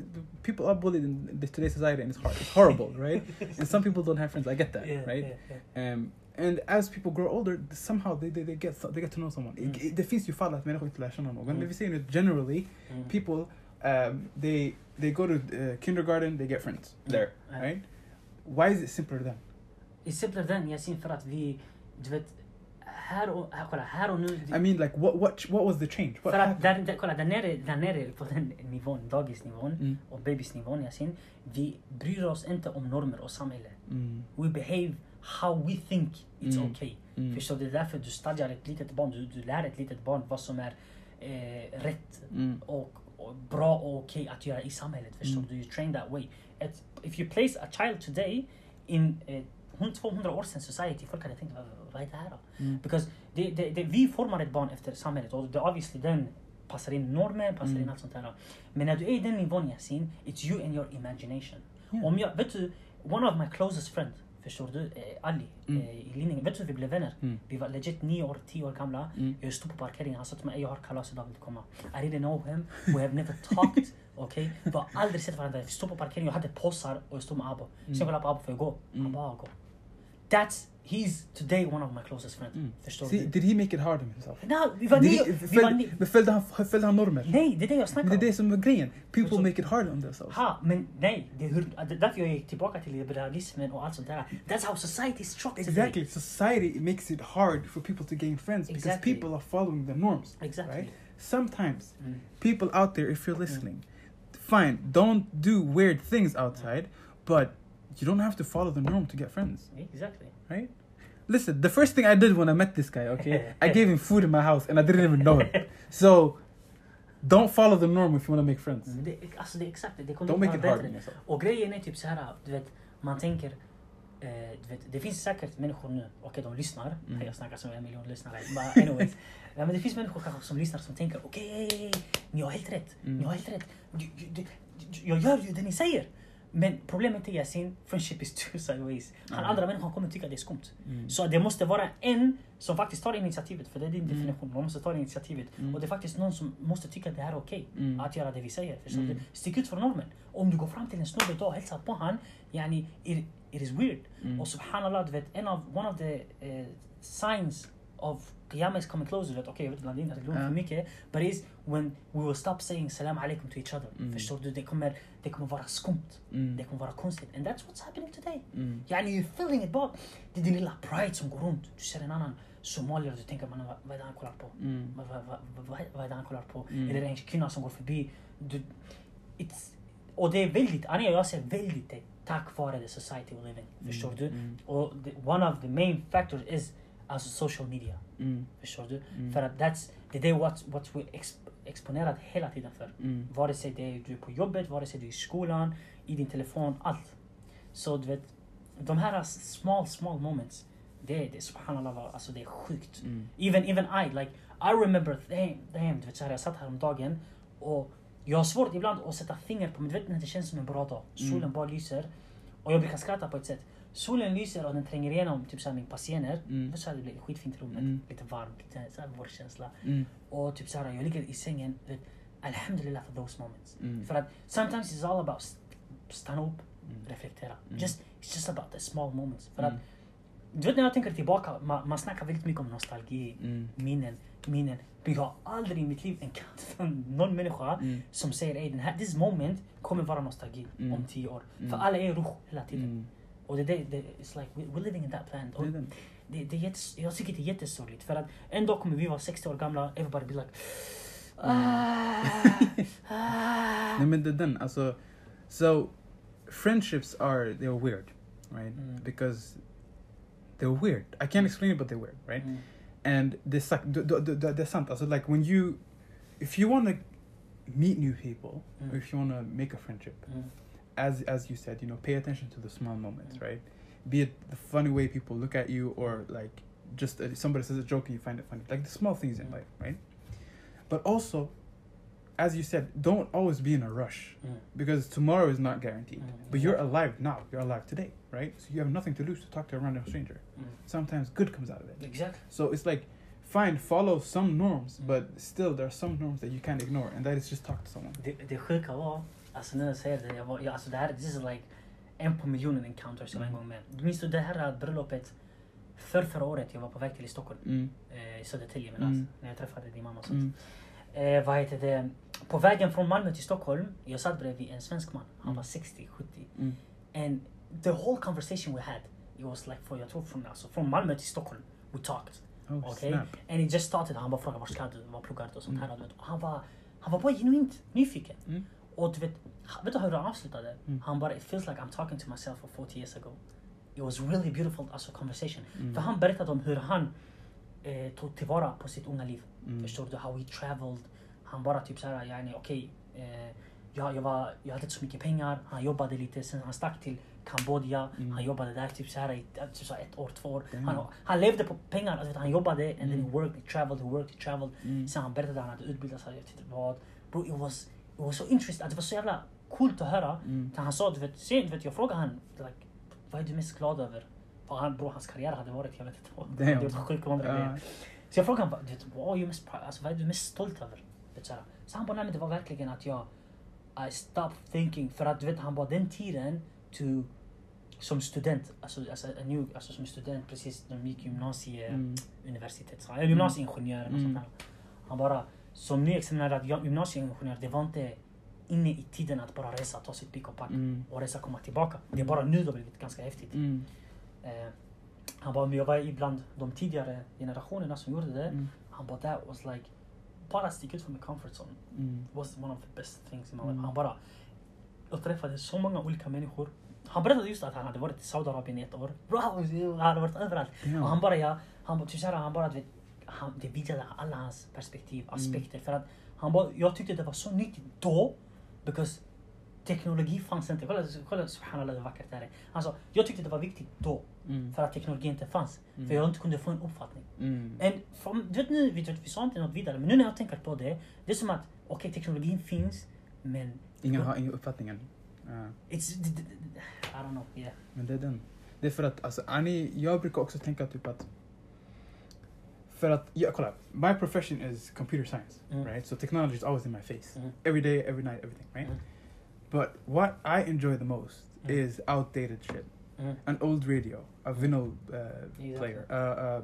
people are bullied in today's society and it's hard. It's horrible, right? [laughs] and some people don't have friends. I get that, Yeah, right? yeah. Um, and as people grow older somehow they, they, they get they get to know someone. Mm. it, it defeats you fall من اخوك when you say it generally mm. people um, they they go to uh, kindergarten they get friends there right? Why is it simpler then? It's simpler than ياسين فرات في جبت I mean like what what what was the change? What فرات در mm. mm. we behave how we think it's Mm. okay. Mm. Förstår du? Det är därför du stadgar ett litet barn, du, du lär ett litet barn vad som är eh, rätt Mm. och, och bra och okej att göra i samhället. Förstår Mm. du? You train that way. Ett, if you place a child today in eh, 200 år sedan society, folk hade tänkt vad, är det här då? Mm. Because det, det, det, vi formar ett barn efter samhället och det obviously den passar in normer, passar Mm. in allt sånt där. Men när du är i den nivån Yasin, it's you and your imagination. Yeah. Om jag, vet du, one of my closest friend, förstår du, eh, Ali Mm. eh, i Linningen, vet du hur vi blev vänner? Mm. Vi var legit nio år, tio år gamla. Mm. Jag stod på parkeringen, han sa till mig jag har kalas idag, vill du komma? I didn't know him, we have never talked. [laughs] Okej? Vi har aldrig sett varandra. Vi stod på parkeringen, jag hade påsar och jag stod med Abo. Sen jag kollade på Abo, får jag gå? Mm. Han bara, "Ja, gå. That's, he's today one of my closest friends. Mm. See, did he make it hard on himself? No, vi var Did nio, he, vi var följde, nio. men följde, han, följde han normer? Nej, det är det jag snackar det är det som är grejen. People make it hard on themselves. Ha, men nej, det är, hur, det är därför jag gick tillbaka till liberalismen och allt sånt där. That's how society is structured Exactly. Society makes it hard for people to gain friends because Exactly. people are following the norms. Exactly. Right? Sometimes Mm. people out there, if you're listening, fine, don't do weird things outside, but you don't have to follow the norm to get friends, Exactly. right? Listen, the first thing I did when I met this guy, okay, I gave him food in my house and I didn't even know him. [laughs] So don't follow the norm if you want to make friends. Men det, alltså det är exakt det. Kommer Don't inte make it hard. Och grejen är typ så här, du vet, man tänker, eh, du vet, det finns säkert människor nu, okej de lyssnar, Mm. jag snackar som en miljon lyssnare, but anyways. [laughs] ja, men det finns människor kanske som lyssnar som tänker, okej, ni har helt rätt, Mm. ni har helt rätt. Du- du- du- du- Jag gör ju det ni säger. Men problemet är Yasin, friendship is two sideways. Han Mm. andra människan kommer tycka det är skumt. Mm. Så det måste vara en som faktiskt tar initiativet, för det är din Mm. definition. Man måste ta initiativet. Mm. Och det är faktiskt någon som måste tycka att det här är okej. Mm. Att göra det vi säger. Förstår Mm. Stick ut från normen. Om du går fram till en snubbe idag och hälsar på han, yani, it, it is weird. Mm. Och subhanallah, du vet, en av, one of the eh, signs of Qiyamah is coming closer. That okay, inte glömt Ja. för mycket. But is when we will stop saying salam alaikum to each other. Mm. Förstår du? Det kommer, det kommer vara skumt. Mm. Det kommer vara konstigt. And that's what's happening today. Mm. Yani you're feeling it bara. Det är din lilla pride som går runt. Du ser en annan somalier och du tänker man, vad, är det han kollar på? Mm. Vad, vad, vad, vad, vad är det han kollar på? Mm. Eller en kvinna som går förbi. Du, it's, och det är väldigt, Anja jag ser väldigt det tack vare the society we live in. Förstår du? Och the, one of the main factors is alltså social media. Mm. Förstår du? Mm. För att that's, det är det what, what we exp, exponerat hela tiden för. Mm. Vare sig det är du är på jobbet, vare sig du är i skolan, i din telefon, allt. Så du vet, de här small, small moments, det är det, subhanallah, alltså det är sjukt. Mm. Even, even I, like, I remember, damn, damn, du vet så här, jag satt här om dagen och jag har svårt ibland att sätta finger på, men du vet när det känns som en bra dag. Solen Mm. bara lyser och jag brukar skratta på ett sätt. Solen lyser och den tränger igenom typ såhär min persienner. Mm. Så här, det blir skitfint i rummet, Mm. lite varmt, lite såhär vårkänsla. Mm. Och typ såhär, jag ligger i sängen, vet, alhamdulillah for those moments. Mm. För att sometimes it's all about st- stanna upp, Mm. reflektera. Mm. Just, it's just about the small moments. För Mm. att, du vet när jag tänker tillbaka, man, man snackar väldigt mycket om nostalgi, Mm. minnen, minnen. Men jag har aldrig i mitt liv encounterat [laughs] någon människa Mm. som säger här, this moment kommer vara nostalgi Mm. om tio år. Mm. För alla är ruh hela tiden. Mm. Och det, det, det, it's like, we- we're living in that planet. Och Det det, det är jättes, jag tycker det är jättesorgligt för att en dag kommer vi vara 60 år gamla, everybody be like ah, ah. [laughs] Nej men det är den, alltså. So, friendships are, they're weird, right? Mm. Because they're weird. I can't explain it but they're weird, right? Mm. And det är, det är sant, alltså like when you, if you want to meet new people, or Mm. if you want to make a friendship, Mm. As as you said, you know, pay attention to the small moments, Mm. right? Be it the funny way people look at you, or like just uh, somebody says a joke and you find it funny, like the small things in Mm. life, right? But also, as you said, don't always be in a rush Mm. because tomorrow is not guaranteed. But you're alive now. You're alive today, right? So you have nothing to lose to talk to a random stranger. Sometimes good comes out of it. Exactly. So it's like, fine, follow some norms, but still there are some norms that you can't ignore, and that is just talk to someone. Alltså när jag säger det, jag var, jag, alltså det här, this is like en på miljonen encounters jag var en Mm. gång med. Minns du det här bröllopet för förra året jag var på väg till Stockholm, Mm. eh, i Södertälje men Mm. när jag träffade din mamma och sånt. Mm. Eh, vad heter det? På vägen från Malmö till Stockholm, jag satt bredvid en svensk man. Han Mm. var 60-70. Mm. And the whole conversation we had, it was like, för, jag tror från, alltså, från Malmö till Stockholm, we talked. Oh, Okay? snap. And it just started, han bara frågade var ska du, vad pluggar du och sånt här. Mm. Och Han, var, han var bara genuint nyfiken. Mm. Och du vet, vet du hur han avslutade? Mm. Han bara, it feels like I'm talking to myself of 40 years ago. It was really beautiful alltså, conversation. Mm. För han berättade om hur han eh, tog tillvara på sitt unga liv. Mm. Förstår du? How he traveled. Han bara typ såhär, yani okej. eh, jag, jag, var, jag hade inte så mycket pengar. Han jobbade lite, sen han stack till Kambodja. Mm. Han jobbade där typ såhär i typ så ett år, två år. Damn. Han, han levde på pengar. Alltså, han jobbade and then he Mm. worked, he traveled, he worked, he traveled. Mm. Sen han berättade att han hade utbildat sig, jag vet inte vad. Bro, it was, was so interesting. Att det var så jävla coolt att höra. Mm. Han sa, du vet, sen, du vet, jag frågade han, like, vad är du mest glad över? För han, bro, hans karriär hade varit, jag vet inte vad. [laughs] Det var sjukt många grejer. Så jag frågade honom, du vet, vad är, mest, alltså, vad är du mest stolt över? Vet, så, här. så han bara, nej men det var verkligen att jag, I stopped thinking. För att du vet, han bara den tiden, to, som student, alltså, alltså, new, alltså som student precis när de gick gymnasie, Mm. universitet, så, här, gymnasieingenjör och Mm. sånt där. Han bara, som nyexaminerad gymnasieingenjör, det var inte inne i tiden att bara resa, ta sitt pick och pack Mm. och resa komma tillbaka. Det är bara nu det har blivit ganska häftigt. Mm. Eh, han bara, men jag var ibland de tidigare generationerna som gjorde det. Mm. Han bara, that was like, bara stick ut från min comfort zone. Mm. was one of the best things in my Mm. life. Han bara, jag träffade så många olika människor. Han berättade just att han hade varit i Saudiarabien i ett år. Bro, han hade varit överallt. Damn. Och han bara, ja, han bara, typ såhär, han bara, du vet, han, det vidgade alla hans perspektiv, aspekter. För att han bara, jag tyckte det var så nyttigt då, because teknologi fanns inte. Kolla, kolla subhanallah hur vackert det här är. Alltså, jag tyckte det var viktigt då, Mm. för att teknologi inte fanns. Mm. För jag inte kunde få en uppfattning. Mm. And from, du vet nu, vi, vi sa inte något vidare, men nu när jag tänker på det, det är som att, okej teknologin finns, men Ingen har ingen uppfattning än. Ja. it's, I don't know, yeah. Men det är den. Det är för att, alltså, Ani, jag brukar också tänka typ att för att, ja kolla, my profession is computer science, Mm. right? So technology is always in my face. Mm. Every day, every night, everything, right? Mm. But what I enjoy the most Mm. is outdated shit. Mm. An old radio, a vinyl uh, Exactly. player. Uh, uh,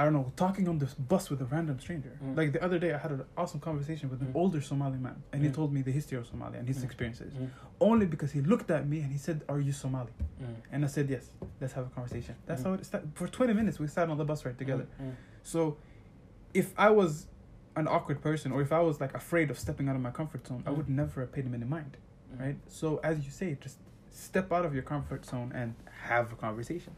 I don't know, talking on the bus with a random stranger. Mm. Like the other day, I had an awesome conversation with an Mm. older Somali man, and he Mm. told me the history of Somalia and his Mm. experiences. Mm. Only because he looked at me and he said, "Are you Somali?" Mm. And I said, "Yes." Let's have a conversation. That's Mm. how it started. For twenty minutes, we sat on the bus ride together. So, if I was an awkward person, or if I was like afraid of stepping out of my comfort zone, I Mm. would never have paid him any mind, Mm. right? So, as you say, just step out of your comfort zone and have a conversation.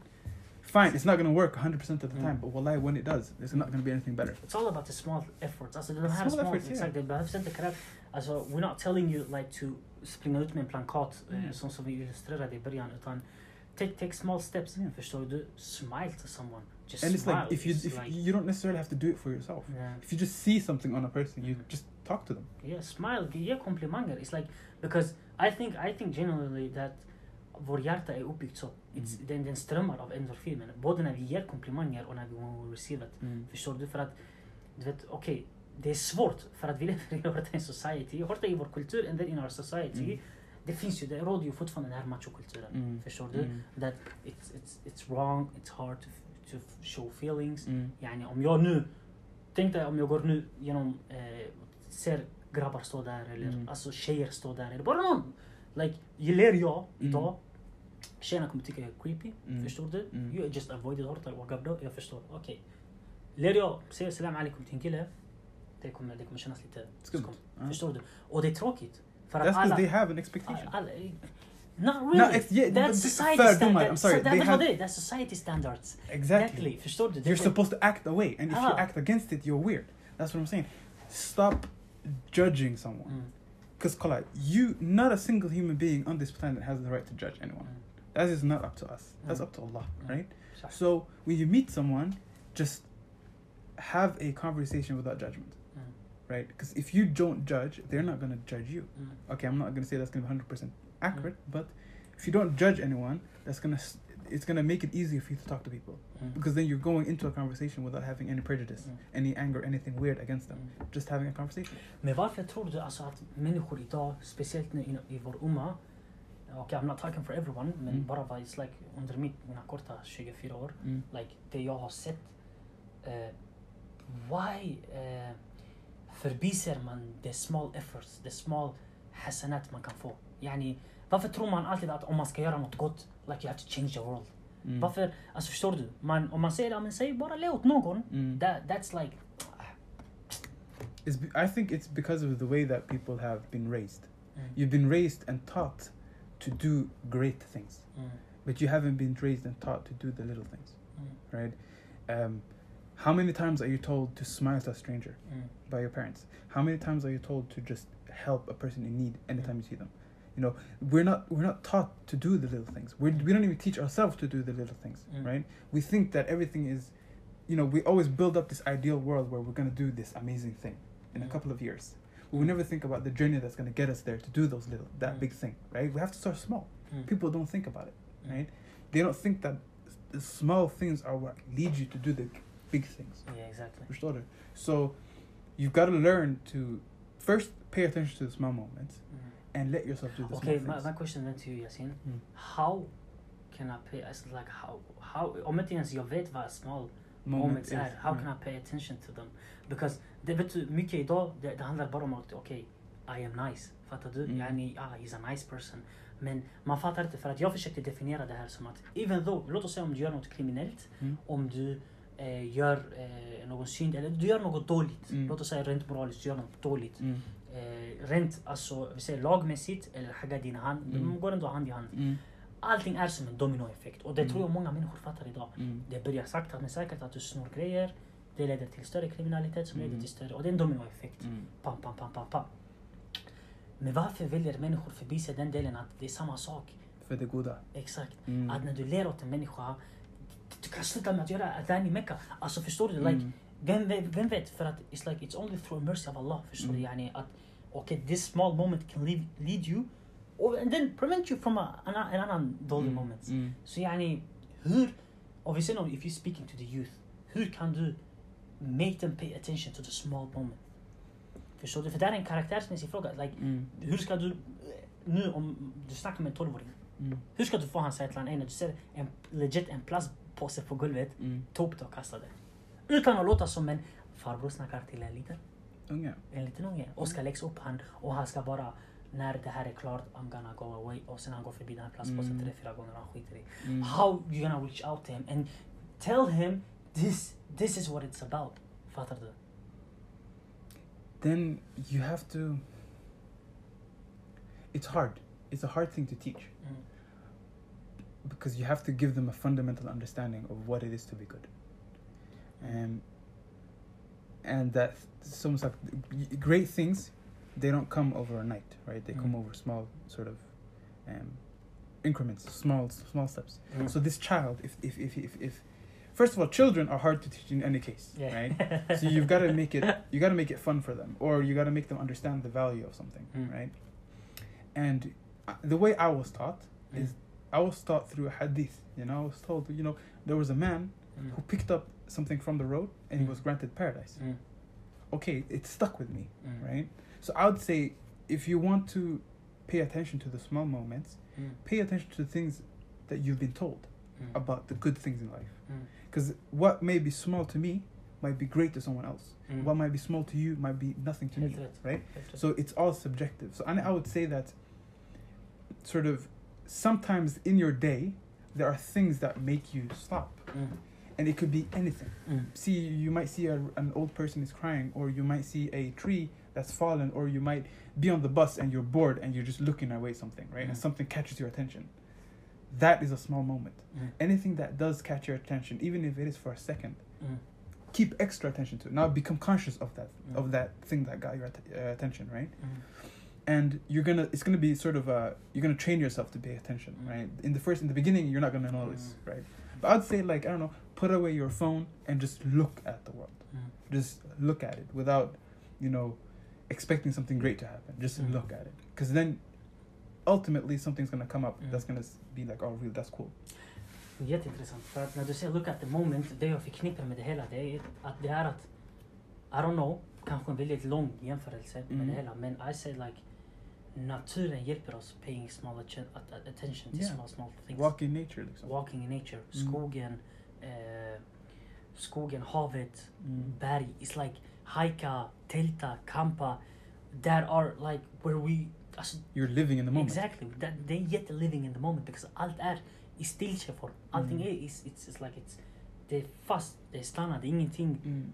Fine, it's not gonna work 100% of the Mm. time, but wallahi, when it does, there's not gonna be anything better. It's all about the small efforts. De här Small small, efforts, exakt, det behövs inte kräva. Alltså we're not telling you like to springa ut med en plankat eh, Mm. som, som vi illustrerade i början utan take, take small steps. Yeah. Förstår du? Smile to someone. Just and it's smile. like if you if like, you don't necessarily have to do it for yourself. yeah. If you just see something on a person, you Mm. just talk to them. Yeah, smile, ge komplimanger. It's like, because I think, I think generally that vår hjärta är uppbyggt så. It's, Mm. den, den strömmar av endorfiner. Både när vi ger komplimanger och när vi receive it. Förstår du? För att, du vet, okej, det är svårt för att vi lever i en society, Horta i vår kultur and then in our society. Mm. Det finns ju, det råder ju fortfarande den här machokulturen. Mm. Förstår du? Mm. That it's, it's, it's wrong, it's hard to, to show feelings. Mm. Yani om jag nu, tänk dig om jag går nu genom, eh, ser grabbar stå där eller Mm. alltså tjejer stå där eller bara någon. Like, ler jag Mm. idag, tjejerna kommer tycka jag är creepy. Mm. Förstår du? Mm. You just avoided horta och Jag förstår. Okej. Ler jag, säger salam alaikum till en kille, det kommer, det kommer kännas lite Skumt. Förstår du? Och det är tråkigt. För att That's alla... they have an expectation. alla not really. No, it's- yeah, That's society standards. I'm sorry, So, they that's have- it. That's society standards. Exactly. Det- You're supposed to act away, and if you Ah. act against it, you're weird. That's what I'm saying. Stop judging someone. Mm, Because, Kola, you, not a single human being on this planet has the right to judge anyone. mm, That is not up to us. That's Mm. up to Allah, Mm. right? So when you meet someone, just have a conversation without judgment, Mm, right? Because if you don't judge, they're not gonna judge you. mm, Okay, I'm not gonna say that's gonna be 100% accurate, but if you don't judge anyone, that's gonna it's gonna make it easier for you to talk to people because then you're going into a conversation without having any prejudice, any anger, anything weird against them. Just having a conversation. Men varför tror du alltså att människor idag, speciellt nu i, vår umma, och I'm not talking for everyone, men Mm. bara vad it's like under mitt, mina korta 24 år, Mm. like det jag har sett, eh, why eh, förbiser man the small efforts, the small hasanat man kan få? Yani, varför tror man alltid att om man ska göra något gott, like you have to change the world? Mm. Varför, alltså förstår du? Man, om man säger, ja men säg bara le åt någon, Mm. that, that's like, It's be- I think it's because of the way that people have been raised. mm, You've been raised and taught to do great things, mm, but you haven't been raised and taught to do the little things, mm, right? Um, how many times are you told to smile at a stranger mm, by your parents? How many times are you told to just help a person in need anytime you see them? You know, we're not we're not taught to do the little things. We're, we don't even teach ourselves to do the little things, Mm. right? We think that everything is, you know, we always build up this ideal world where we're gonna do this amazing thing in a Mm. couple of years. We never think about the journey that's gonna get us there to do those little that Mm. big thing, right? We have to start small. mm, People don't think about it, mm. right? They don't think that the small things are what lead you to do the big things. Yeah, exactly. So you've got to learn to first pay attention to the small moments Mm. And let yourself do the Okay, my, things. my question then to you Yasin. Mm. How can I pay, it's like how, how, om inte ens jag vet vad small moments is, är, how right. can I pay attention to them? Because det vet du, mycket idag, det, det handlar bara om att okej, I am nice. Fattar du? Mm. Yani, ah, he's a nice person. Men man fattar inte, för att jag försökte definiera det här som att, even though, låt oss säga om du gör något kriminellt, Mm. om du eh, gör eh, någon synd, eller du gör något dåligt, Mm. låt oss säga rent moraliskt, du gör något dåligt. Mm. Eh, rent, alltså, vi säger lagmässigt, eller hagga dina hand, Mm. de går ändå hand i hand. Mm. Allting är som en dominoeffekt och det Mm. tror jag många människor fattar idag. Mm. Det börjar sakta men säkert att du snor grejer, det leder till större kriminalitet som leder Mm. till större, och det är en dominoeffekt. Mm. Pam, pam, pam, pam, pam. Men varför väljer människor förbi sig den delen att det är samma sak? För det goda. Exakt. Mm. Att när du ler åt en människa, du kan sluta med att göra adhan i Mecka. Alltså förstår du? Like, Mm. Vem, vem, vem vet? För att it's like it's only through mercy of Allah. Förstår du? Mm. Yani att okay, this small moment can lead, lead you or, and then prevent you from a, an, en annan dålig Mm. moment. Mm. Så yani, hur, och vi säger if you're speaking to the youth, hur kan du make them pay attention to the small moment? Förstår du? För det är en karaktärsmässig fråga. Like, Mm. hur ska du, nu om du snackar med en 12-åring, Mm. hur ska du få han säga till honom, "Ey, när du ser en legit en plastpåse på golvet, Mm. ta upp det och kasta det. Utan att låta som en farbror snackar till en liten, Unga. en liten unge och ska läxa upp han och han ska bara när det här är klart, I'm gonna go away och sen han går förbi den här plastpåsen Mm. tre, fyra gånger och han skiter i. Mm. How you gonna reach out to him and tell him this, this is what it's about. Fattar du? Then you have to. It's hard. It's a hard thing to teach Mm. because you have to give them a fundamental understanding of what it is to be good. Um, and that it's almost like great things, they don't come overnight, right? They come Mm. over small sort of um, increments, small small steps. Mm. So this child, if if, if if if first of all, children are hard to teach in any case, Yeah. right? [laughs] so you've got to make it you got to make it fun for them, or you got to make them understand the value of something, Mm. right? And uh, the way I was taught Mm. is I was taught through a hadith. You know, I was told, you know, there was a man Mm. who picked up something from the road and he Mm. was granted paradise. Mm. Okay, it stuck with me, Mm. right? So I would say if you want to pay attention to the small moments, Mm. pay attention to the things that you've been told Mm. about the good things in life. Mm. Because what may be small to me might be great to someone else. Mm. What might be small to you might be nothing to me, Helt rätt. right? So it's all subjective. So and I would say that sort of sometimes in your day there are things that make you stop. Mm. And it could be anything. Mm. See you might see a, an old person is crying or you might see a tree that's fallen or you might be on the bus and you're bored and you're just looking away something, right? And Mm. something catches your attention. That is a small moment. Mm. Anything that does catch your attention, even if it is for a second, Mm. keep extra attention to it. Now become conscious of that Mm. of that thing that got your att- uh, attention, right? Mm. and you're gonna it's gonna be sort of a you're gonna train yourself to pay attention right in the first in the beginning you're not gonna notice right but i'd say like i don't know put away your phone and just look at the world Mm. just look at it without you know expecting something great to happen just Mm. look at it because then ultimately something's gonna come up Mm. that's gonna be like oh really that's cool Jätteintressant. För att när du säger look at the moment, det jag förknippar med det hela det är att det är att, I don't know, kanske en väldigt lång jämförelse med det hela, men I say like naturen hjälper oss paying small atten- att- att- attention to Yeah. small small things. walk in nature liksom. Walking in nature, Mm. skogen, skogen, havet, Mm. berg. It's like hajka, tälta, campa. That are like where we, alltså you're living in the moment Exactly. That they get living in the moment because allt är i stillkeform. Allting Mm. är is, it's, it's like it's, det är fast, det är stannat, det är ingenting. mm.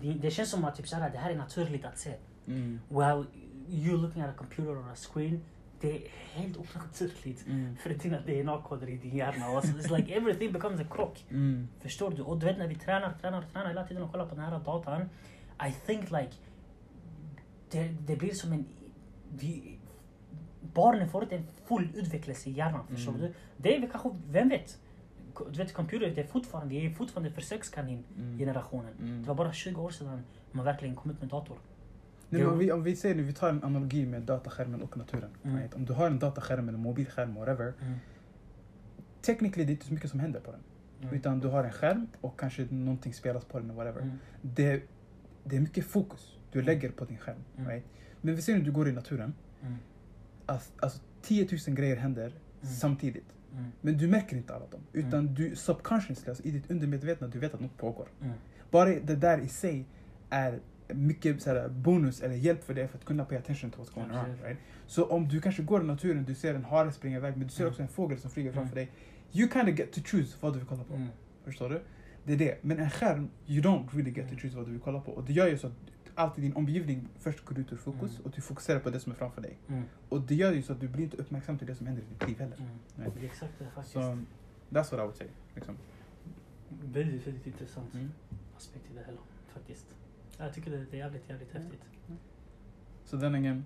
Det, det, känns som att typ såhär, det här är naturligt att se. Mm. While you looking at a computer or a screen, det är helt onaturligt. Mm. För dina DNA-koder i din hjärna. Och så, it's like everything becomes a krock. Mm. Förstår du? Och du vet när vi tränar, tränar, tränar hela tiden och kollar på den här datan. I think like det, det blir som en... Vi, barnen får inte en full utvecklelse i hjärnan. Förstår Mm. du? Det är kanske, vem vet? Du vet computer, det är fortfarande, vi är fortfarande försökskanin Mm. Mm. Det var bara 20 år sedan man verkligen kom ut med dator. Nej, men om, vi, om vi säger nu, vi tar en analogi med dataskärmen och naturen. Mm. Right? Om du har en dataskärm eller mobilskärm, whatever. Technically det är inte så mycket som händer på den. Mm. Utan du har en skärm och kanske någonting spelas på den, whatever. Mm. Det, det är mycket fokus du lägger på din skärm. Mm. Right? Men vi ser när du går i naturen, Mm. att alltså 10 000 grejer händer Mm. samtidigt. Mm. Men du märker inte alla dem. Utan du subconsciously, alltså i ditt undermedvetna, du vet att något pågår. Mm. Bara det där i sig är mycket så här, bonus eller hjälp för dig för att kunna pay attention to what's going Absolut. on. Right? Så om du kanske går i naturen, du ser en hare springa iväg men du ser Mm. också en fågel som flyger framför Mm. dig. You kind of get to choose vad du vill kolla på. Mm. Förstår du? Det är det. Men en skärm, you don't really get to Mm. choose vad du vill kolla på. Och det gör ju så att alltid din omgivning först går ut ur fokus Mm. och du fokuserar på det som är framför dig. Mm. Och det gör ju så att du blir inte uppmärksam till det som händer i ditt liv heller. Mm. Nej. Det är exakt det faktiskt. Så that's what I would say. Liksom. Väldigt, väldigt intressant Mm. aspekt i det hela faktiskt. jag tycker det är jävligt, jävligt häftigt. Så den again,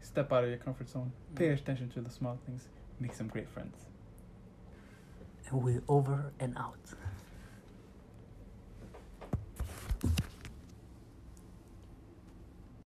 step out of your comfort zone. Mm. Pay attention to the small things. Make some great friends. And we're over and out.